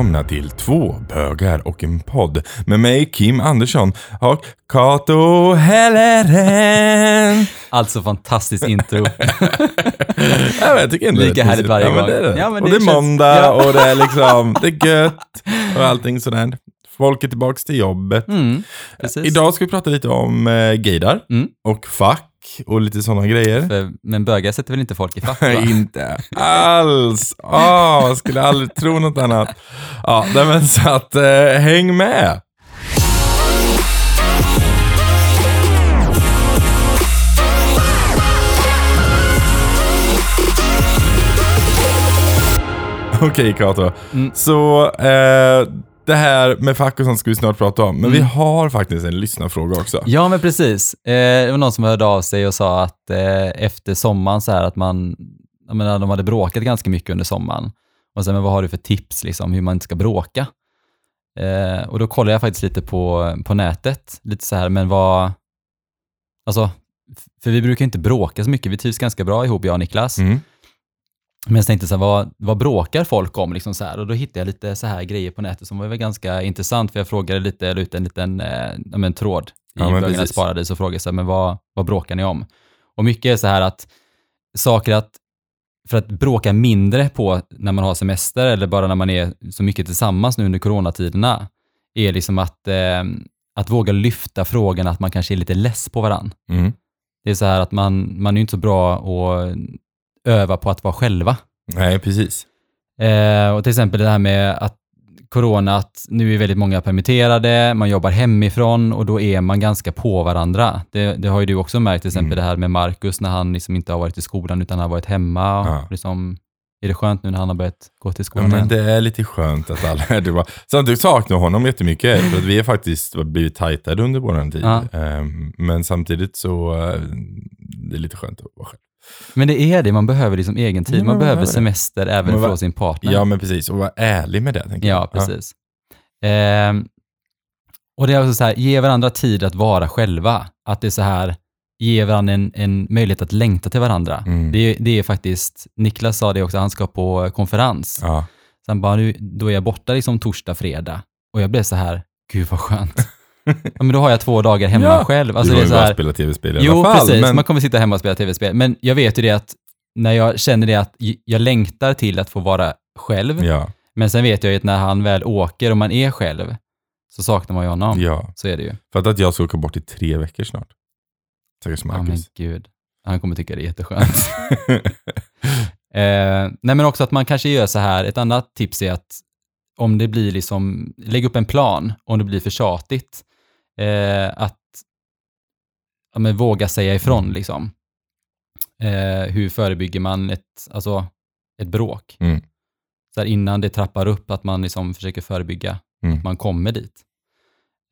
välkomna till Två bögar och en podd med mig Kim Andersson och Kato Helleren. Alltså fantastiskt intro. ja, jag tycker ändå Lika är härligt varje ja, men gång. det är det. Ja, men och det det är känns- måndag ja. och det är liksom, det är gött och allting sådär. Folk är tillbaks till jobbet. Mm, precis. Idag ska vi prata lite om eh, gaydar Mm. och fack och lite sådana grejer. För, men bögar sätter väl inte folk i fack? inte alls. Jag skulle aldrig tro något annat. Ja, men så att eh, häng med. Okej Kato, Mm. så eh, det här med fack och sånt ska vi snart prata om. Men vi Mm. har faktiskt en lyssnarfråga också. Ja, men precis. Eh, det var någon som hörde av sig och sa att eh, efter sommaren så här att man, jag menar, de hade bråkat ganska mycket under sommaren. Och sen, men vad har du för tips liksom hur man inte ska bråka? Eh, och då kollade jag faktiskt lite på, på nätet, lite så här, men vad, alltså, för vi brukar inte bråka så mycket, vi trivs ganska bra ihop, jag och Niklas. Mm. Men jag tänkte så här, vad, vad bråkar folk om? Liksom så här? Och då hittade jag lite så här grejer på nätet som var väl ganska intressant, för jag frågade lite, la ut en liten eh, men, tråd i Ja, Bögarnas paradis och frågade så här, men vad, vad bråkar ni om? Och mycket är så här att saker att, för att bråka mindre på när man har semester eller bara när man är så mycket tillsammans nu under coronatiderna, är liksom att, eh, att våga lyfta frågan att man kanske är lite less på varann. Mm. Det är så här att man, man är inte så bra att öva på att vara själva. Nej, precis. Eh, och till exempel det här med att corona, att nu är väldigt många permitterade, man jobbar hemifrån och då är man ganska på varandra. Det, det har ju du också märkt, till exempel Mm. det här med Marcus när han liksom inte har varit i skolan utan har varit hemma. Ja. Liksom, är det skönt nu när han har börjat gå till Ja, skolan men igen? det är lite skönt att alla är det. Samtidigt saknar honom jättemycket, för att vi har faktiskt blivit tajtade under vår tid. Ja. Ehm, men samtidigt så eh, det är lite skönt att vara själv. Men det är det, man behöver liksom egen tid, Ja, man man behöver det. semester även från sin partner. Ja, men precis. Och vara ärlig med det, tänker jag. Ja, precis. Ehm, och det är också så här, ge varandra tid att vara själva. Att det är så här, ge varandra en, en möjlighet att längta till varandra. Mm. Det, det är faktiskt, Niklas sa det också, han ska på konferens. Ja. Sen bara, nu, då är jag borta liksom torsdag, fredag. Och jag blev så här, gud vad skönt. ja, men då har jag två dagar hemma Ja. själv. Alltså, du det har är ju så bara här, spelat tv-spel i Jo, alla fall. precis. Men, Man kommer sitta hemma och spela tv-spel. Men jag vet ju det att när jag känner det att jag längtar till att få vara själv, ja, men sen vet jag ju att när han väl åker och man är själv, så saknar man ju honom. ja. Så är det ju. För att, jag ska åka bort i tre veckor snart. Stackars Ja, men Marcus. gud. Han kommer tycka det är jätteskönt. eh, nej, men också att man kanske gör så här. Ett annat tips är att om det blir liksom, lägg upp en plan om det blir för tjatigt. Eh, att ja, men våga säga ifrån liksom. Eh, hur förebygger man ett, alltså, ett bråk? Mm. Så innan det trappar upp, att man liksom försöker förebygga Mm. att man kommer dit.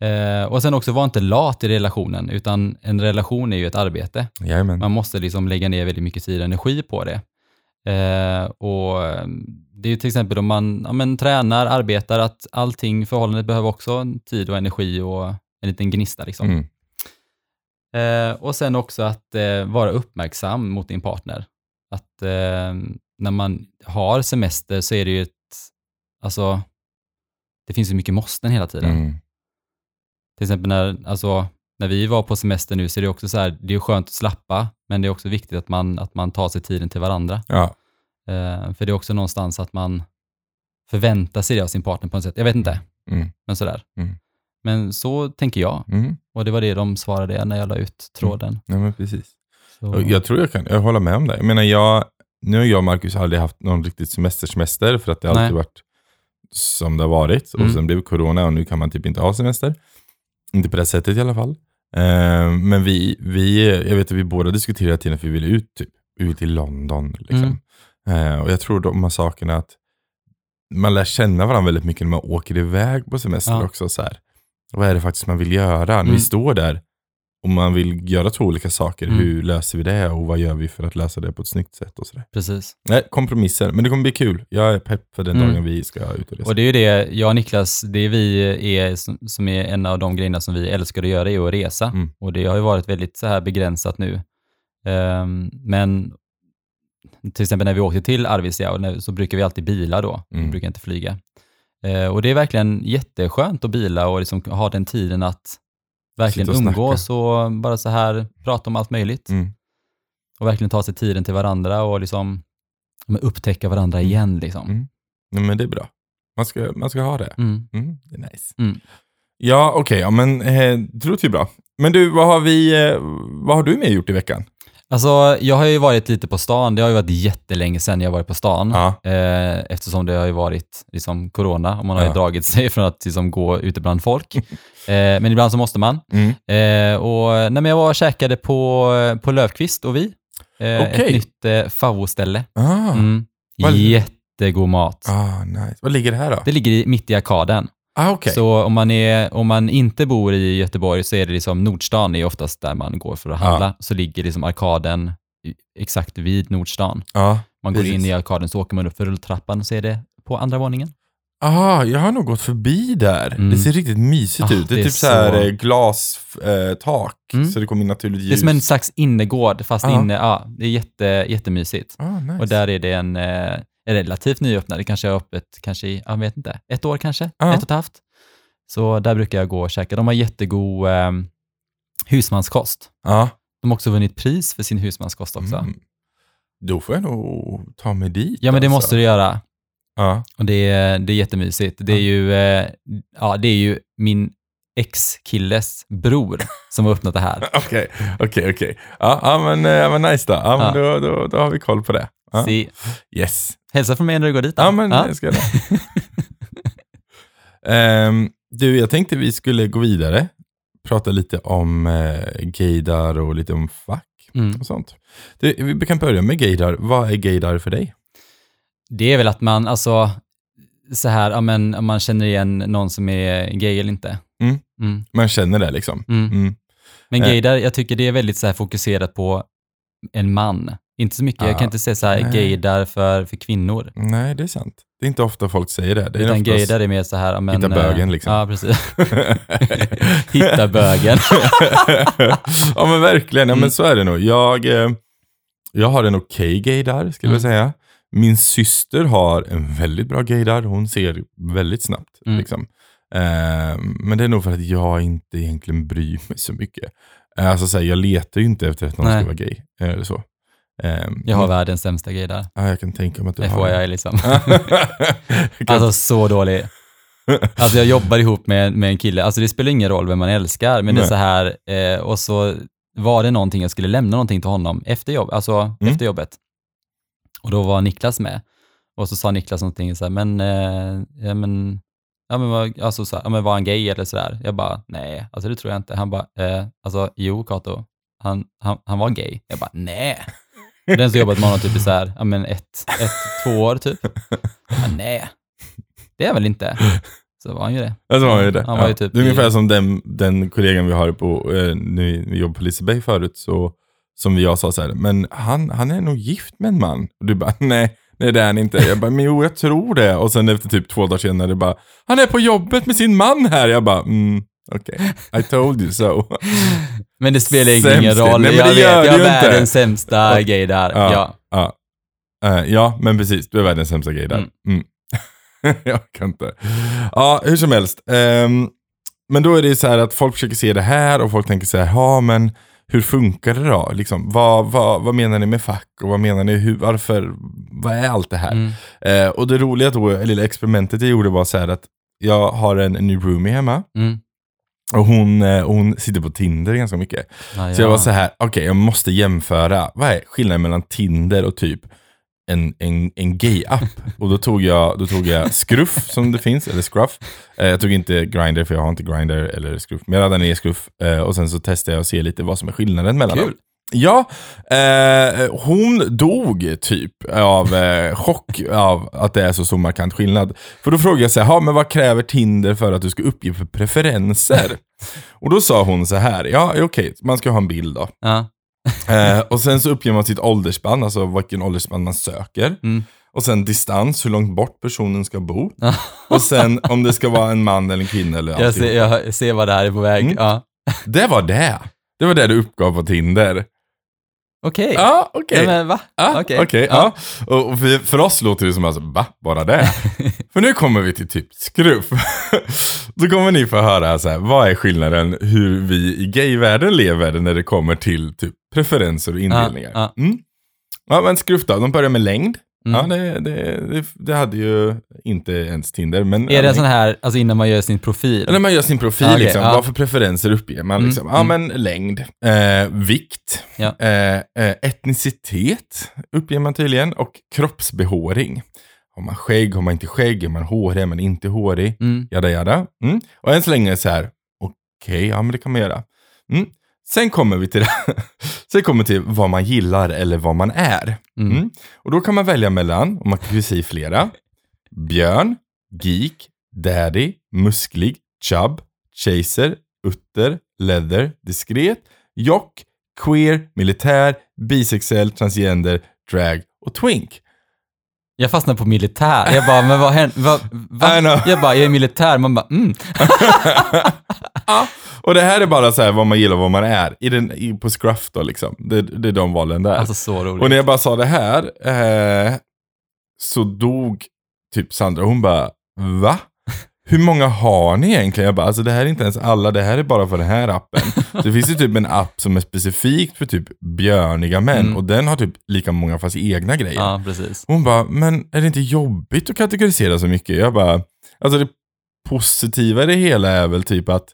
Eh, och sen också, var inte lat i relationen, utan en relation är ju ett arbete. Jajamän. Man måste liksom lägga ner väldigt mycket tid och energi på det. Eh, och eh, det är ju till exempel om man ja, men, tränar, arbetar, att allting, förhållandet behöver också tid och energi och en liten gnista. Liksom. Mm. Eh, och sen också att eh, vara uppmärksam mot din partner. Att eh, när man har semester så är det ju ett, alltså, det finns ju mycket måsten hela tiden. Mm. Till exempel när, alltså, när vi var på semester nu så är det också så här, det är skönt att slappa, men det är också viktigt att man, att man tar sig tiden till varandra. Ja. Eh, för det är också någonstans att man förväntar sig det av sin partner på något sätt. Jag vet inte, Mm. men sådär. Mm. Men så tänker jag. Mm. Och det var det de svarade när jag la ut tråden. Ja, men precis. Så, Jag tror jag kan jag håller med om det. Jag menar, jag, nu har jag och Marcus aldrig haft någon riktigt semestersemester för att det har Nej. alltid varit som det har varit. Mm. Och sen blev corona och nu kan man typ inte ha semester. Inte på det sättet i alla fall. Eh, men vi, vi, jag vet att vi båda diskuterade tiden att vi ville ut, typ, ut i London. Liksom. Eh, och jag tror de här sakerna att man lär känna varandra väldigt mycket när man åker iväg på semester Ja. också. Så här. Vad är det faktiskt man vill göra? När Mm. vi står där och man vill göra två olika saker. Mm. Hur löser vi det och vad gör vi för att lösa det på ett snyggt sätt? och så där. Precis. Nej, kompromisser. Men det kommer bli kul. Jag är pepp för den Mm. dagen vi ska ut och resa. Och det är ju det, jag och Niklas, det vi är, som, är en av de grejerna som vi älskar att göra, är att resa. Mm. Och det har ju varit väldigt så här begränsat nu. Ehm, men till exempel när vi åkte till Arvidsjaur så brukar vi alltid bila då, Mm. vi brukar inte flyga. Eh, och det är verkligen jätteskönt att bila och liksom ha den tiden att verkligen och snacka. umgås och bara så här prata om allt möjligt. Mm. Och verkligen ta sig tiden till varandra och liksom upptäcka varandra igen. Liksom. Mm. Nej, men det är bra. Man ska, man ska ha det. Mm. Mm, det är nice. Mm. Ja, okej. ja, men eh, det låter ju bra. Men du, vad har, vi, eh, vad har du med gjort i veckan? Alltså, jag har ju varit lite på stan. Det har ju varit jättelänge sedan jag varit på stan. Ja. Eh, eftersom det har ju varit liksom, corona och man har ju Ja. dragit sig från att liksom, gå ute bland folk. eh, men ibland så måste man. Mm. Eh, och, nej, jag var och käkade på, på Lövkvist och vi. Eh, Okej. Ett nytt eh, favvoställe. Ah, Mm. Jättegod mat. ah, nice. Vad ligger det här då? Det ligger i, mitt i arkaden. Ah, okej. Så om man, är, om man inte bor i Göteborg så är det liksom Nordstan är oftast där man går för att handla. Så ligger liksom arkaden exakt vid Nordstan. Ja. Man går Precis. in i arkaden så åker man upp för rulltrappan och så är det på andra våningen. Ah, jag har nog gått förbi där. Mm. Det ser riktigt mysigt Ah, ut. Det är, det är typ så här så- eh, glastak, eh, tak, Mm. så det kommer in naturligt ljus. Det är som en slags innergård fast Ja. inne, ja, det är jätte, jättemysigt. Ah, nice. Och där är det en eh, relativt nyöppnad, det kanske är öppet kanske i, jag vet inte, ett år kanske, Ja. ett och ett halvt. Så där brukar jag gå och käka. De har jättegod eh, husmanskost. Ja. De har också vunnit pris för sin husmanskost också. Mm. Då får jag nog ta mig dit. Ja men det alltså. måste du göra. Ja. Och det är, det är jättemysigt. Det är Ja. ju, eh, ja, det är ju min ex-killes bror som har öppnat det här. Okej, okej, okej. Ja, men, eh, ja, men nice då. Ja, men Ja. då, då, då har vi koll på det. Ja. Se, Yes. hälsa från mig när du går dit. då. Ja, men jag ska det. Ehm, du, jag tänkte vi skulle gå vidare. Prata lite om eh, gaydar och lite om fack Mm. och sånt. Du, vi kan börja med gaydar. Vad är gaydar för dig? Det är väl att man, alltså, så här, ja, men, man känner igen någon som är gay eller inte. Mm. Mm. Man känner det liksom. Mm. Mm. Men Eh. gaydar, jag tycker det är väldigt så här fokuserat på en man. Inte så mycket, jag Ah, kan inte säga så här nej. gaydar för, för kvinnor. Nej, det är sant. Det är inte ofta folk säger det. det är Utan gaydar är mer så här, ja, men, Hitta bögen, eh, liksom. Ja, precis. Hitta bögen. ja men verkligen, ja, Mm. men så är det nog. Jag, eh, jag har en okej gaydar, skulle jag Mm. säga. Min syster har en väldigt bra gaydar. Hon ser väldigt snabbt. Mm. Liksom. Eh, men det är nog för att jag inte egentligen bryr mig så mycket. Eh, Alltså, så här, jag letar ju inte efter att någon Nej. ska vara gay. Eller så. Eh, Jag har men- världens sämsta gaydar. Ja, jag kan tänka mig att du Det har det. liksom. Alltså så dålig. Alltså jag jobbar ihop med, med en kille, alltså det spelar ingen roll vem man älskar, men det är Nej. så här, eh, och så var det någonting, jag skulle lämna någonting till honom efter, jobb, alltså Mm. efter jobbet. Och då var Niklas med. Och så sa Niklas någonting så här, men, eh, ja, men, ja, men, vad- alltså, så här, ja, men var han gay eller sådär? Jag bara, nej, alltså det tror jag inte. Han bara, eh, alltså jo Kato, han, han, han var gay. Jag bara, nej. Den som jobbat med honom typ i så här, ja, men ett, ett, två år typ. Bara, nej, det är han väl inte. Så var han ju det. Alltså, var ju det. Han var ju Ja. typ det är ungefär i- som den, den kollegan vi har på, eh, nu, vi jobbade på Liseberg förut, så, som jag sa så här, men han, han är nog gift med en man. Och du bara, nej, nej det är han inte. Jag bara, men jo jag tror det. Och sen efter typ två dagar senare, bara, han är på jobbet med sin man här. Jag bara, mm, okej, I told you so. Men det spelar ingen Sämst. roll. Nej, jag vet, jag är inte. världens sämsta gay där. Ja. Ja. Ja. Eh, ja, men precis. Du är världens sämsta gay där. Mm. Mm. jag kan inte. Ja, hur som helst. Ehm, men då är det så här att folk försöker se det här och folk tänker så här, ja men hur funkar det då? Liksom, vad, vad, vad menar ni med fack och vad menar ni, hur, varför, vad är allt det här? Mm. Eh, och det roliga då, det lilla experimentet jag gjorde var så här att jag har en ny roomie hemma Mm. Och hon, eh, hon sitter på Tinder ganska mycket. Ja, Så jag ja. var så här, okej jag måste jämföra, vad är skillnaden mellan Tinder och typ en, en, en gay-app? och då tog, jag, då tog jag Scruff som det finns, eller Scruff. Eh, jag tog inte Grindr för jag har inte Grindr eller Scruff, men jag laddade ner Scruff eh, och sen så testade jag och se lite vad som är skillnaden mellan Kul. dem. Ja, eh, hon dog typ av eh, chock av att det är så stor markant skillnad. För då frågade jag så här, "Ha, men vad kräver Tinder för att du ska uppge för preferenser? och då sa hon så här, ja okej, man ska ha en bild då. Ja. Eh, och sen så uppger man sitt åldersspann, alltså vilken åldersspann man söker. Mm. Och sen distans, hur långt bort personen ska bo. Och sen om det ska vara en man eller en kvinna eller Jag, ser, jag ser vad det här är på väg. Mm. Ja. Det var det. Det var det du uppgav på Tinder. Okej. Ja, okej. Nej, men va? Ja, Okej. okej. Ja. ja. Och för, för oss låter det som alltså, va? Bara det? för nu kommer vi till typ skruff. Då kommer ni få höra så här, vad är skillnaden hur vi i gayvärlden lever när det kommer till typ preferenser och indelningar. Ja, Mm. ja men skruff då, de börjar med längd. Mm. Ja, det, det, det, hade ju inte ens Tinder. Men Är det en sån här, alltså innan man gör sin profil? När man gör sin profil, Ja, okej, liksom, ja. vad för preferenser uppger man? Mm, Liksom? Ja, mm. men längd, eh, vikt, Ja. eh, eh, etnicitet uppger man tydligen och kroppsbehåring. Har man skägg, har man inte skägg, är man hårig, är man inte hårig, Mm. jada jada. Mm. Och än så länge så här, okej, ja men det kan man göra. Mm. Sen kommer vi till. Sen kommer till vad man gillar eller vad man är. Mm. Mm. Och då kan man välja mellan, och man kan ju säga flera, björn, geek, daddy, musklig, chub, chaser, utter, leather, diskret, jock, queer, militär, bisexuell, transgender, drag och twink. Jag fastnade på militär. Jag bara, men vad händer? Va, va? I know. Jag bara, jag är militär. Man bara, mm. Ja, och det här är bara så här vad man gillar och vad man är. I den, i, på Scruff då liksom. Det, det är de valen där. Alltså så roligt. Och när jag bara sa det här, eh, så dog typ Sandra. Hon bara, va? Hur många har ni egentligen? Jag bara, alltså det här är inte ens alla, det här är bara för den här appen. Så det finns ju typ en app som är specifikt för typ björniga män Mm. och den har typ lika många fast egna grejer. Ja, precis. Hon bara, men är det inte jobbigt att kategorisera så mycket? Jag bara, alltså det positiva i det hela är väl typ att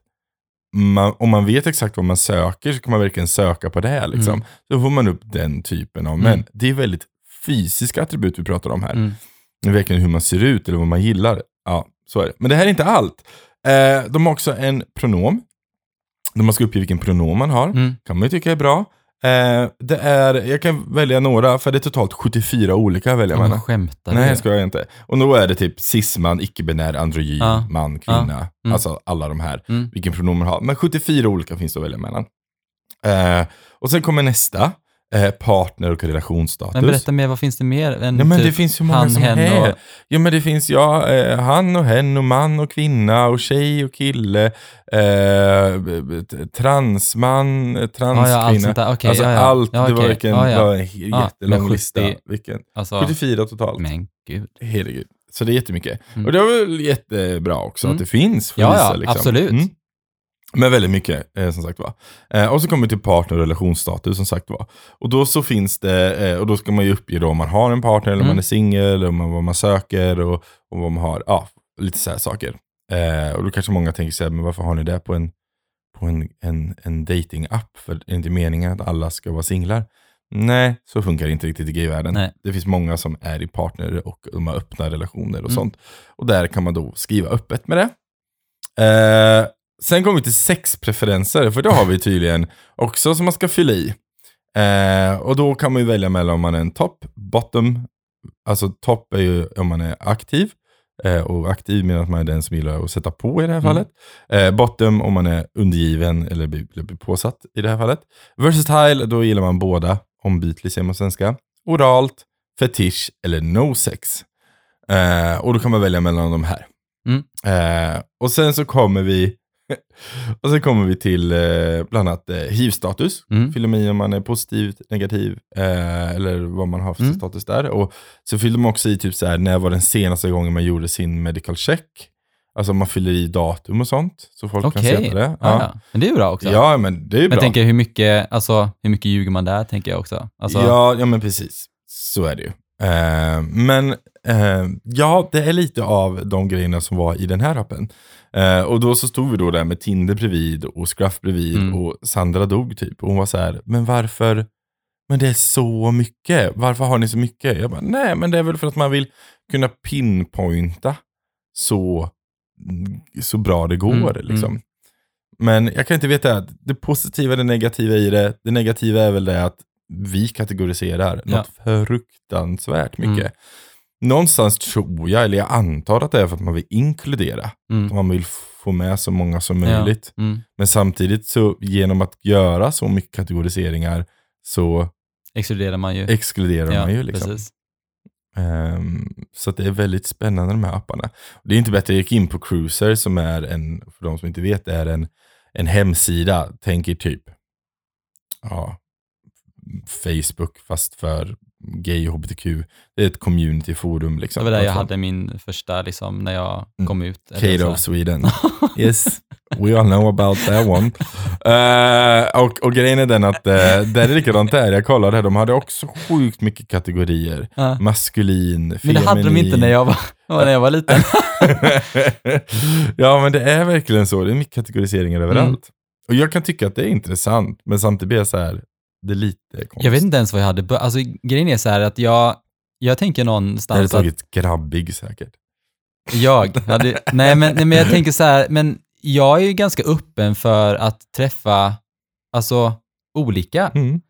man, om man vet exakt vad man söker så kan man verkligen söka på det här liksom. Mm. Så får man upp den typen av Mm. män. Det är väldigt fysiska attribut vi pratar om här. Mm. Verkligen hur man ser ut eller vad man gillar. Ja, så är det. Men det här är inte allt. Eh, de har också en pronom. Man ska uppge vilken pronom man har. Mm. kan man ju tycka är bra. Eh, det är, jag kan välja några, för det är totalt 74 olika välja Ja, man. skämtar Nej, du? jag skojar inte. Och då är det typ cisman, icke-binär, androgyn, Ja. man, kvinna. Mm. Alltså alla de här. Mm. Vilken pronomen man har. Men 74 olika finns det att välja mellan. Eh, och sen kommer nästa. Eh, partner och relationsstatus. Men berätta mer, vad finns det mer än Ja men typ det finns ju många han, som hen och... Ja men det finns ja, eh, han och hen och man och kvinna och tjej och kille. Eh, transman, eh, Ja, transkvinna. ja, allt. Okej, alltså ja, ja. allt, Ja, det var vilken, Ja, ja. var en Ja, jättelång men 70 lista. Vilken, Alltså, 74 totalt. men gud. Herregud. Så det är jättemycket. Mm. Och det är väl jättebra också Mm. att det finns för Ja, vissa. liksom. absolut. Men väldigt mycket, eh, som sagt var. Eh, och så kommer vi till partner och relationsstatus, som sagt var. Och då så finns det, eh, och då ska man ju uppge då om man har en partner, eller om Mm. man är singel, om man, vad man söker och, och vad man har, ja, lite så här saker. Eh, och då kanske många tänker så här, men varför har ni det på en, på en, en, en dating-app? För det är inte meningen att alla ska vara singlar. Nej, så funkar det inte riktigt i gayvärlden. Nej. Det finns många som är i partner och de har öppna relationer och Mm. sånt. Och där kan man då skriva öppet med det. Eh, sen kommer vi till sexpreferenser, för det har vi tydligen också som man ska fylla i. Eh, och då kan man ju välja mellan om man är en topp, bottom, alltså topp är ju om man är aktiv. Eh, och aktiv menar att man är den som gillar att sätta på i det här Mm. fallet. Eh, bottom om man är undergiven eller blir, blir påsatt i det här fallet. Versatile, då gillar man båda, ombytlig säger man svenska. Oralt, fetisch eller no sex. Eh, och då kan man välja mellan de här. Mm. Eh, och sen så kommer vi och sen kommer vi till eh, bland annat eh, hiv-status. Mm. Fyller man i om man är positiv, negativ eh, eller vad man har för Mm. status där. Och så fyller man också i typ så här, när var den senaste gången man gjorde sin medical check. Alltså man fyller i datum och sånt. Så folk kan Okej. se det. Ja. Men det är ju bra också. ja, men det är bra. jag tänker hur mycket, alltså, hur mycket ljuger man där, tänker jag också. Alltså, Ja, ja, men precis. Så är det ju. Eh, men eh, ja, det är lite av de grejerna som var i den här appen. Eh, och då så stod vi då där med Tinder bredvid och Scruff bredvid Mm. och Sandra dog typ. Och hon var så här, men varför? Men det är så mycket. Varför har ni så mycket? Jag bara, nej, men det är väl för att man vill kunna pinpointa så, så bra det går. Mm, liksom. mm. Men jag kan inte veta, det positiva det negativa i det. Det negativa är väl det att vi kategoriserar Ja. något fruktansvärt mycket. Mm. Någonstans tror jag, eller jag antar att det är för att man vill inkludera. mm. Man vill få med så många som Ja. möjligt. Mm. Men samtidigt så genom att göra så mycket kategoriseringar så Exkluderar man ju. exkluderar ja, man ju. Liksom. Ehm, så det är väldigt spännande de här apparna. Det är inte bättre, jag gick in på Cruiser som är en, för de som inte vet, är en, en hemsida, tänker typ, ja, Facebook fast för gay och hbtq. Det är ett communityforum. Liksom, Det var där jag Plattform. hade min första, liksom, när jag Mm. kom ut. eller Kate of Sweden. Yes, we all know about that one. Eh, och, och grejen är den att uh, där är likadant där. Jag kollade de hade också sjukt mycket kategorier. Ja. Maskulin, Men det hade de feminin. inte när jag var, när jag var liten. ja, men det är verkligen så. Det är mycket kategoriseringar Mm. överallt. Och jag kan tycka att det är intressant, men samtidigt blir jag så här, det är lite konstigt. Jag vet inte ens vad jag hade Alltså grejen är så här att jag, jag tänker hade någonstans att tagit grabbig säkert. jag hade, nej men, nej men jag tänker så här, men jag är ju ganska öppen för att träffa, alltså olika. Mm.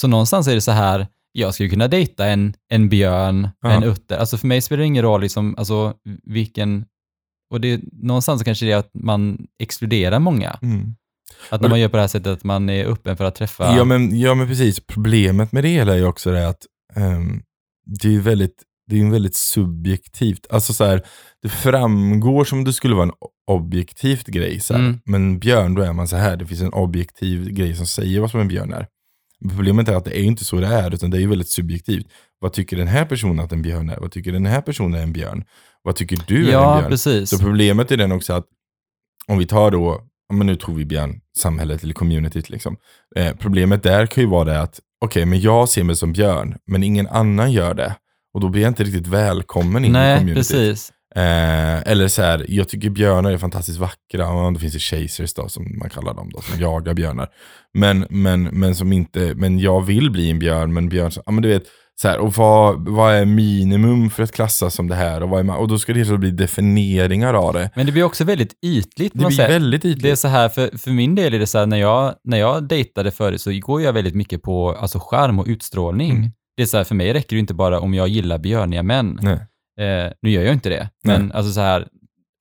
Så någonstans är det så här, jag skulle kunna dejta en, en björn, Ja. en utter. Alltså för mig spelar det ingen roll liksom, alltså vilken, och det, någonstans kanske det är att man exkluderar många. Mm. Att när man gör på det här sättet att man är öppen för att träffa. Ja, men, ja men precis, problemet med det hela är ju också det att ehm, det är ju väldigt, det är en väldigt subjektivt, alltså så här, det framgår som det skulle vara en objektivt grej. Så. Mm. Men björn, då är man så här, det finns en objektiv grej som säger vad som en björn är. Problemet är att det är inte så det är, utan det är ju väldigt subjektivt. Vad tycker den här personen att en björn är? Vad tycker den här personen är en björn? Vad tycker du är en ja, björn? precis. Så problemet är den också att om vi tar då, ja, men nu tror vi björn, samhället eller communityt liksom. Eh, problemet där kan ju vara det att, okej men jag ser mig som björn, men ingen annan gör det. Och då blir jag inte riktigt välkommen in i Nej, communityt. precis. Eh, eller så här, jag tycker björnar är fantastiskt vackra. Ja, det finns ju chasers då, som man kallar dem, då, som jagar björnar. Men, men, men som inte, men jag vill bli en björn, men björn, ja men du vet, så här, och vad, vad är minimum för att klassas som det här? Och, vad är, ma- och då ska det helt bli definieringar av det. Men det blir också väldigt ytligt. Det blir sätt. väldigt ytligt. Det är så här, för, för min del är det så här, när jag, när jag dejtade förut så går jag väldigt mycket på alltså, skärm och utstrålning. Mm. Det är så här, för mig räcker det inte bara om jag gillar björniga män. Eh, nu gör jag inte det, Nej. men alltså så här,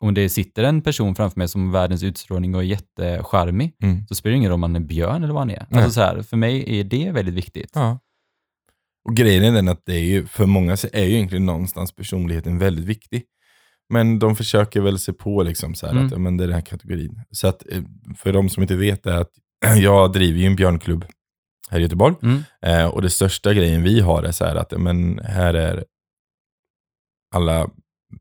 om det sitter en person framför mig som har världens utstrålning och är jättecharmig, Mm. så spelar det ingen roll om han är björn eller vad han är. Alltså så här, för mig är det väldigt viktigt. Ja. Och grejen är den att det är ju, för många så är ju egentligen någonstans personligheten väldigt viktig. Men de försöker väl se på liksom så Mm. att ja, men det är den här kategorin. Så att eh, för de som inte vet är att jag driver ju en björnklubb här i Göteborg. Mm. Eh, och det största grejen vi har är så här att ja, men här är alla,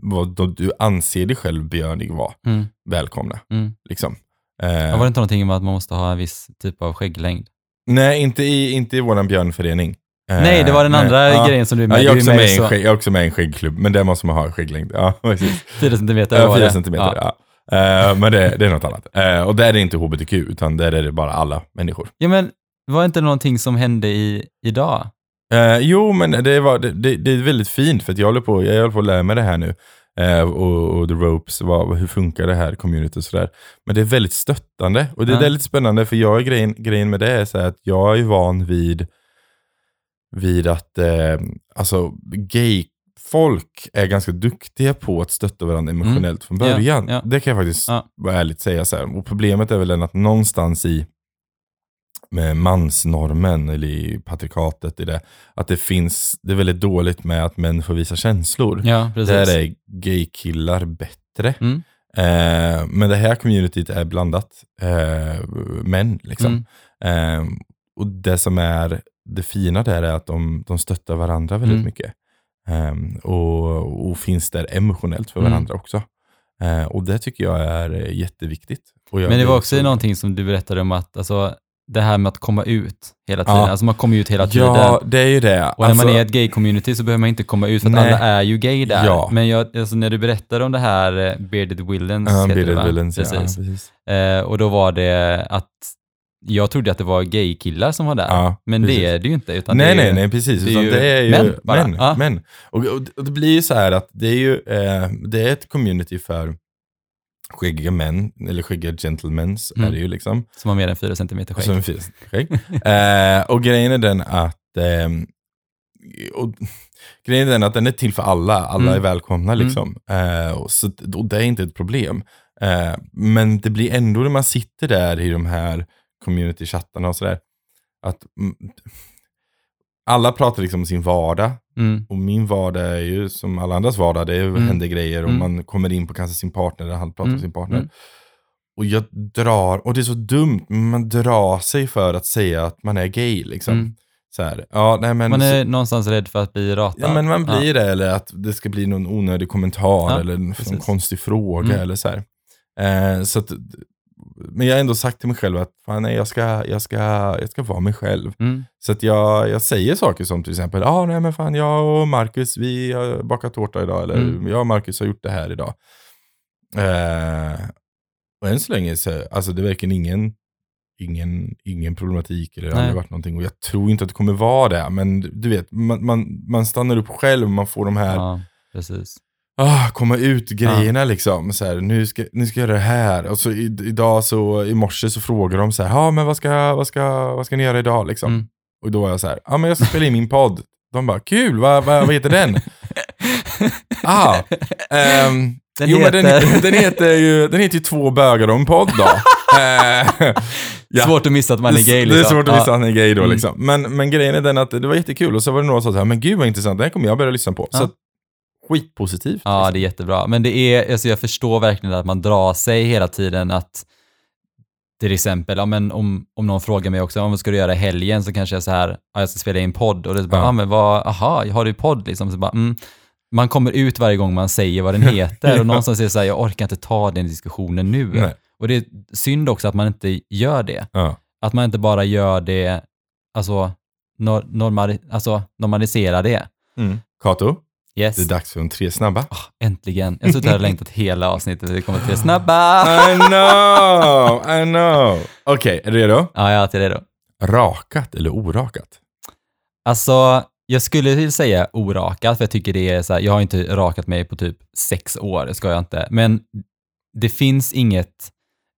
vad du anser dig själv björnig vara, Mm. välkomna. Mm. Liksom. Ja, Eh, var det inte någonting med att man måste ha en viss typ av skägglängd? nej, inte i, inte i våran björnförening. Eh, Nej, det var den andra Ja. grejen som du är Ja, med jag, är också är med så- jag är också med i en skäggklubb, men där måste man ha skägglängd. Ja, precis. Fyra centimeter Ja, var fyra det. centimeter, Ja. ja. Eh, men det, det är något annat. Eh, och där är det inte hbtq, utan där är det bara alla människor. ja, men var inte någonting som hände i, idag? Eh, jo, men det, var, det, det, är väldigt fint, för att jag håller på, jag håller på att lära mig det här nu. Eh, och, och the ropes, vad, hur funkar det här community och sådär. Men det är väldigt stöttande. Och det är Ja. väldigt spännande, för jag, grejen, grejen med det är så att jag är van vid, vid att eh, alltså, gay-folk är ganska duktiga på att stötta varandra emotionellt från Ja, början. ja. Det kan jag faktiskt Ja. vara ärligt säga. Så här. Och problemet är väl att någonstans i med mansnormen eller i patrikatet i det, att det finns, det är väldigt dåligt med att män får visa känslor. Ja. Där är gaykillar bättre. Mm. Eh, men det här communityt är blandat eh, män. Liksom. Mm. Eh, och det som är det fina där är att de, de stöttar varandra väldigt Mm. mycket. Eh, och, och finns där emotionellt för Mm. varandra också. Eh, och det tycker jag är jätteviktigt. Jag Men det var också så- någonting som du berättade om att, alltså, det här med att komma ut hela tiden. Ja. Alltså man kommer ut hela tiden. Ja, det är ju det. Och när man Alltså- är i ett gay-community så behöver man inte komma ut för att Nej. alla är ju gay där. Ja. Men jag, alltså när du berättade om det här eh, Bearded Villains, Ja, det, Bearded va? Villains, ja, Precis. precis. Eh, och då var det att jag trodde att det var gay-killar som var där. Ja, men precis. det är det ju inte. Utan nej, det är, nej, nej, precis. det är ju det är ju män bara. män. Ja. män. Och, och, det blir ju så här att det är ju eh, det är ett community för skäggiga män, eller skäggiga gentlemens Mm. är det ju liksom. Som har mer än fyra centimeter skägg. en fin skägg. eh, och grejen är den att ehm, och, grejen är den att den är till för alla. Alla Mm. är välkomna Mm. liksom. Eh, och, så, och det är inte ett problem. Eh, men det blir ändå när man sitter där i de här community-chattarna och sådär, att mm, alla pratar liksom om sin vardag. Mm. Och min vardag är ju som alla andras vardag, det är, Mm. händer grejer och Mm. man kommer in på kanske sin partner, eller han pratar Mm. med sin partner. Mm. Och jag drar, och det är så dumt, men man drar sig för att säga att man är gay liksom. Mm. Så här, ja, nej, men, Man är någonstans rädd för att bli ratad. ja, men man blir det, eller att det ska bli någon onödig kommentar Ja, eller någon precis. konstig fråga. Mm. Eller så här. Eh, så att, men jag har ändå sagt till mig själv att fan, nej, jag, ska, jag, ska, jag ska vara mig själv. Mm. Så att jag, jag säger saker som till exempel, ah, nej men fan jag och Marcus vi har bakat tårta idag, eller Mm. jag och Marcus har gjort det här idag. Eh, och än så länge så, alltså det verkligen ingen, ingen, ingen problematik eller det har aldrig varit någonting. Och jag tror inte att det kommer vara det, men du vet, man, man, man stannar upp själv, man får de här, Ja, precis. Ah, komma ut grejerna liksom. Så här, nu, ska, nu ska jag göra det här. Och så i, idag så, i morse så frågar de så här, ja men vad ska, vad, ska, vad ska ni göra idag liksom? Mm. Och då var jag så här, ja men jag ska spela in min podd. De bara, kul, vad, vad, vad heter den? ah, ehm, Den jo, men den, heter- den, heter ju, den heter ju Två bögar och en podd då. Eh, ja. Svårt att missa att man är gay. Det är Liksom. svårt att visa Ja. att han är gay då Mm. liksom. Men, men grejen är den att det var jättekul och så var det några som sa men gud vad intressant, det här kommer jag börja lyssna på. Ja. Så skitpositivt. Ja, liksom. det är jättebra. Men det är, alltså jag förstår verkligen att man drar sig hela tiden att till exempel, ja, men om, om någon frågar mig också, om vad ska du göra i helgen? Så kanske jag så här, ja, jag ska spela in podd. Och det är bara, Ja. ja. men vad, aha, har du podd liksom? Så bara, mm. Man kommer ut varje gång man säger vad den heter Ja. och någonstans är det så här, jag orkar inte ta den diskussionen nu. Nej. Och det är synd också att man inte gör det. Ja. Att man inte bara gör det, alltså, nor normali alltså normalisera det. Mm. Kato, Yes. det är dags för de tre snabba. Ah, äntligen. Jag har suttit här och längtat hela avsnittet. Det kommer tre snabba. I know, I know. Okej, är du redo? Ja, jag är redo. Rakat eller orakat? Alltså, jag skulle vilja säga orakat, för jag tycker det är så här, jag har inte rakat mig på typ sex år, ska jag inte. Men det finns inget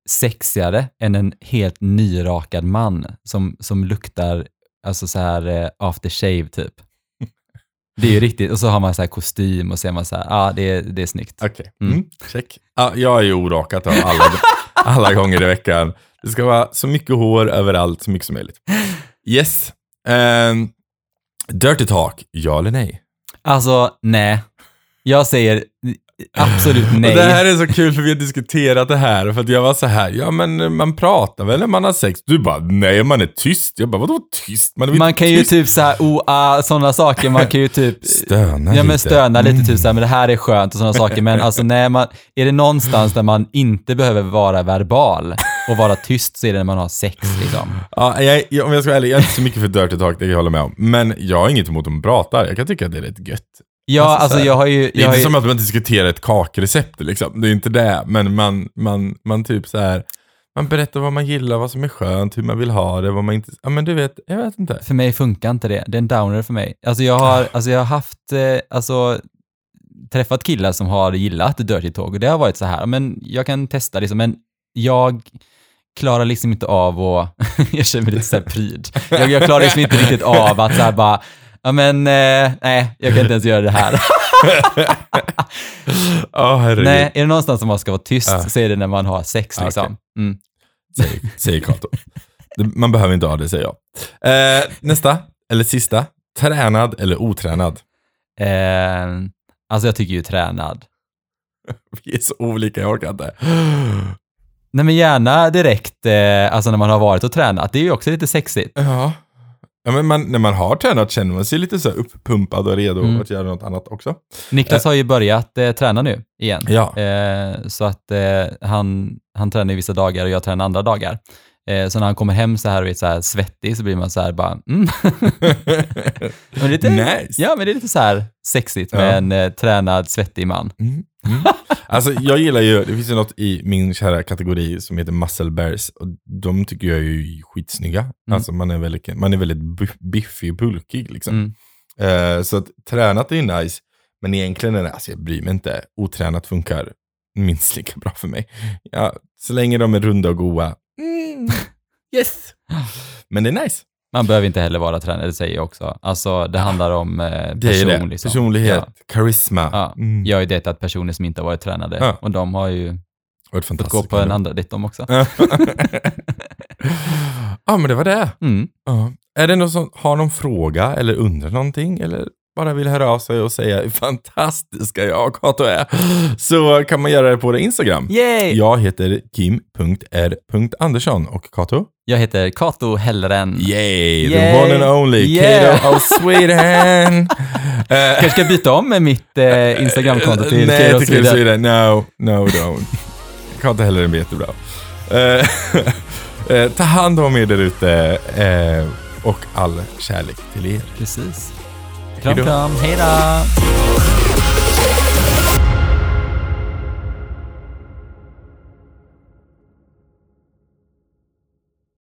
sexigare än en helt nyrakad man som, som luktar alltså så här eh, after shave typ. Det är ju riktigt, och så har man så kostym och så är man så här, ja ah, det, är- det är snyggt. Okej, Mm. mm. check. Ja, jag är ju orakat alla, alla gånger i veckan. Det ska vara så mycket hår överallt, så mycket som möjligt. Yes. Um, dirty talk, ja eller nej? Alltså, nej. Jag säger absolut nej. Och det här är så kul för vi har diskuterat det här. För att jag var så här, ja men man pratar väl när man har sex? Du bara, nej man är tyst. Jag bara, vadå tyst? Man, Man kan ju tyst. typ såhär, oh, ah, sådana saker, man kan ju typ Stöna Ja men stöna lite, Mm. typ såhär, men det här är skönt och sådana saker. Men alltså nej, man, är det någonstans där man inte behöver vara verbal och vara tyst så är det när man har sex liksom. Ja, jag, jag, om jag ska vara ärlig, jag är inte så mycket för dirty talk, det kan jag hålla med om. Men jag har inget emot att de pratar. Jag kan tycka att det är rätt gött. Ja, Alltså, alltså, jag har ju... Det är Jag inte ju som att man diskuterar ett kakrecept liksom. Det är inte det. Men man, man, man typ så här, man berättar vad man gillar, vad som är skönt, hur man vill ha det, vad man inte... Ja men du vet, jag vet inte. för mig funkar inte det. Det är en downer för mig. Alltså jag Ah. har, alltså jag har haft, eh, alltså träffat killar som har gillat Dirty Talk och det har varit så här, men jag kan testa liksom, men jag klarar liksom inte av att, jag känner mig lite så här pryd. Jag, jag klarar liksom inte riktigt av att så här bara, ja men eh, nej, jag kan inte ens göra det här. Herregud. nej, är det någonstans som man ska vara tyst Ja. så är det när man har sex liksom. Mm. Säger, säger Kato. Man behöver inte ha det, säger jag. Eh, nästa, eller sista. Tränad eller otränad? Eh, alltså jag tycker ju tränad. Vi är så olika, jag orkar inte. Nej men gärna direkt, eh, alltså när man har varit och tränat. Det är ju också lite sexigt. Ja. Ja men man, när man har tränat känner man sig lite så uppumpad och redo Mm. att göra något annat också. Niklas har ju börjat eh, träna nu igen. Ja. Eh, så att eh, han, han tränar vissa dagar och jag tränar andra dagar. Eh, så när han kommer hem så här och är så här svettig så blir man så här bara, mm. men lite, nice. Ja, men det är lite så här sexigt med Ja. en eh, tränad, svettig man. Mm. Mm. Alltså jag gillar ju, det finns ju något i min kära kategori som heter muscle bears. Och de tycker jag är ju skitsnygga. Alltså man är väldigt, man är väldigt biffig och bulkig liksom. Mm. Eh, så att tränat är ju nice. Men egentligen är det, alltså jag bryr mig inte. Otränat funkar minst lika bra för mig. Ja, så länge de är runda och goa. Mm. Yes. Men det är nice. Man behöver inte heller vara tränad, det säger jag också. Alltså det handlar om eh, Det är person. det. Liksom. Personlighet, Ja. karisma. Ja. Mm. Jag har ju dejtat personer som inte har varit tränade Ja. och de har ju Varit fått gå på en andra dejt de också. Ja, ja, men det var det. Mm. Ja. Är det någon som har någon fråga eller undrar någonting? Eller bara vill höra av sig och säga hur fantastiska jag och Kato är, så kan man göra det på det Instagram. Yay! Jag heter kim.r.andersson och Kato? Jag heter Kato Hellren. Yay, the Yay. one and only Yeah. Kato of Sweden! Eh, Kanske ska byta om med mitt eh, Instagramkonto till Nej, Kato Kato Sweden. Sweden. No, no don't. Kato heller är jättebra. Eh, eh, ta hand om er där ute eh, och all kärlek till er. Precis. Kram, come, kram. Hej då.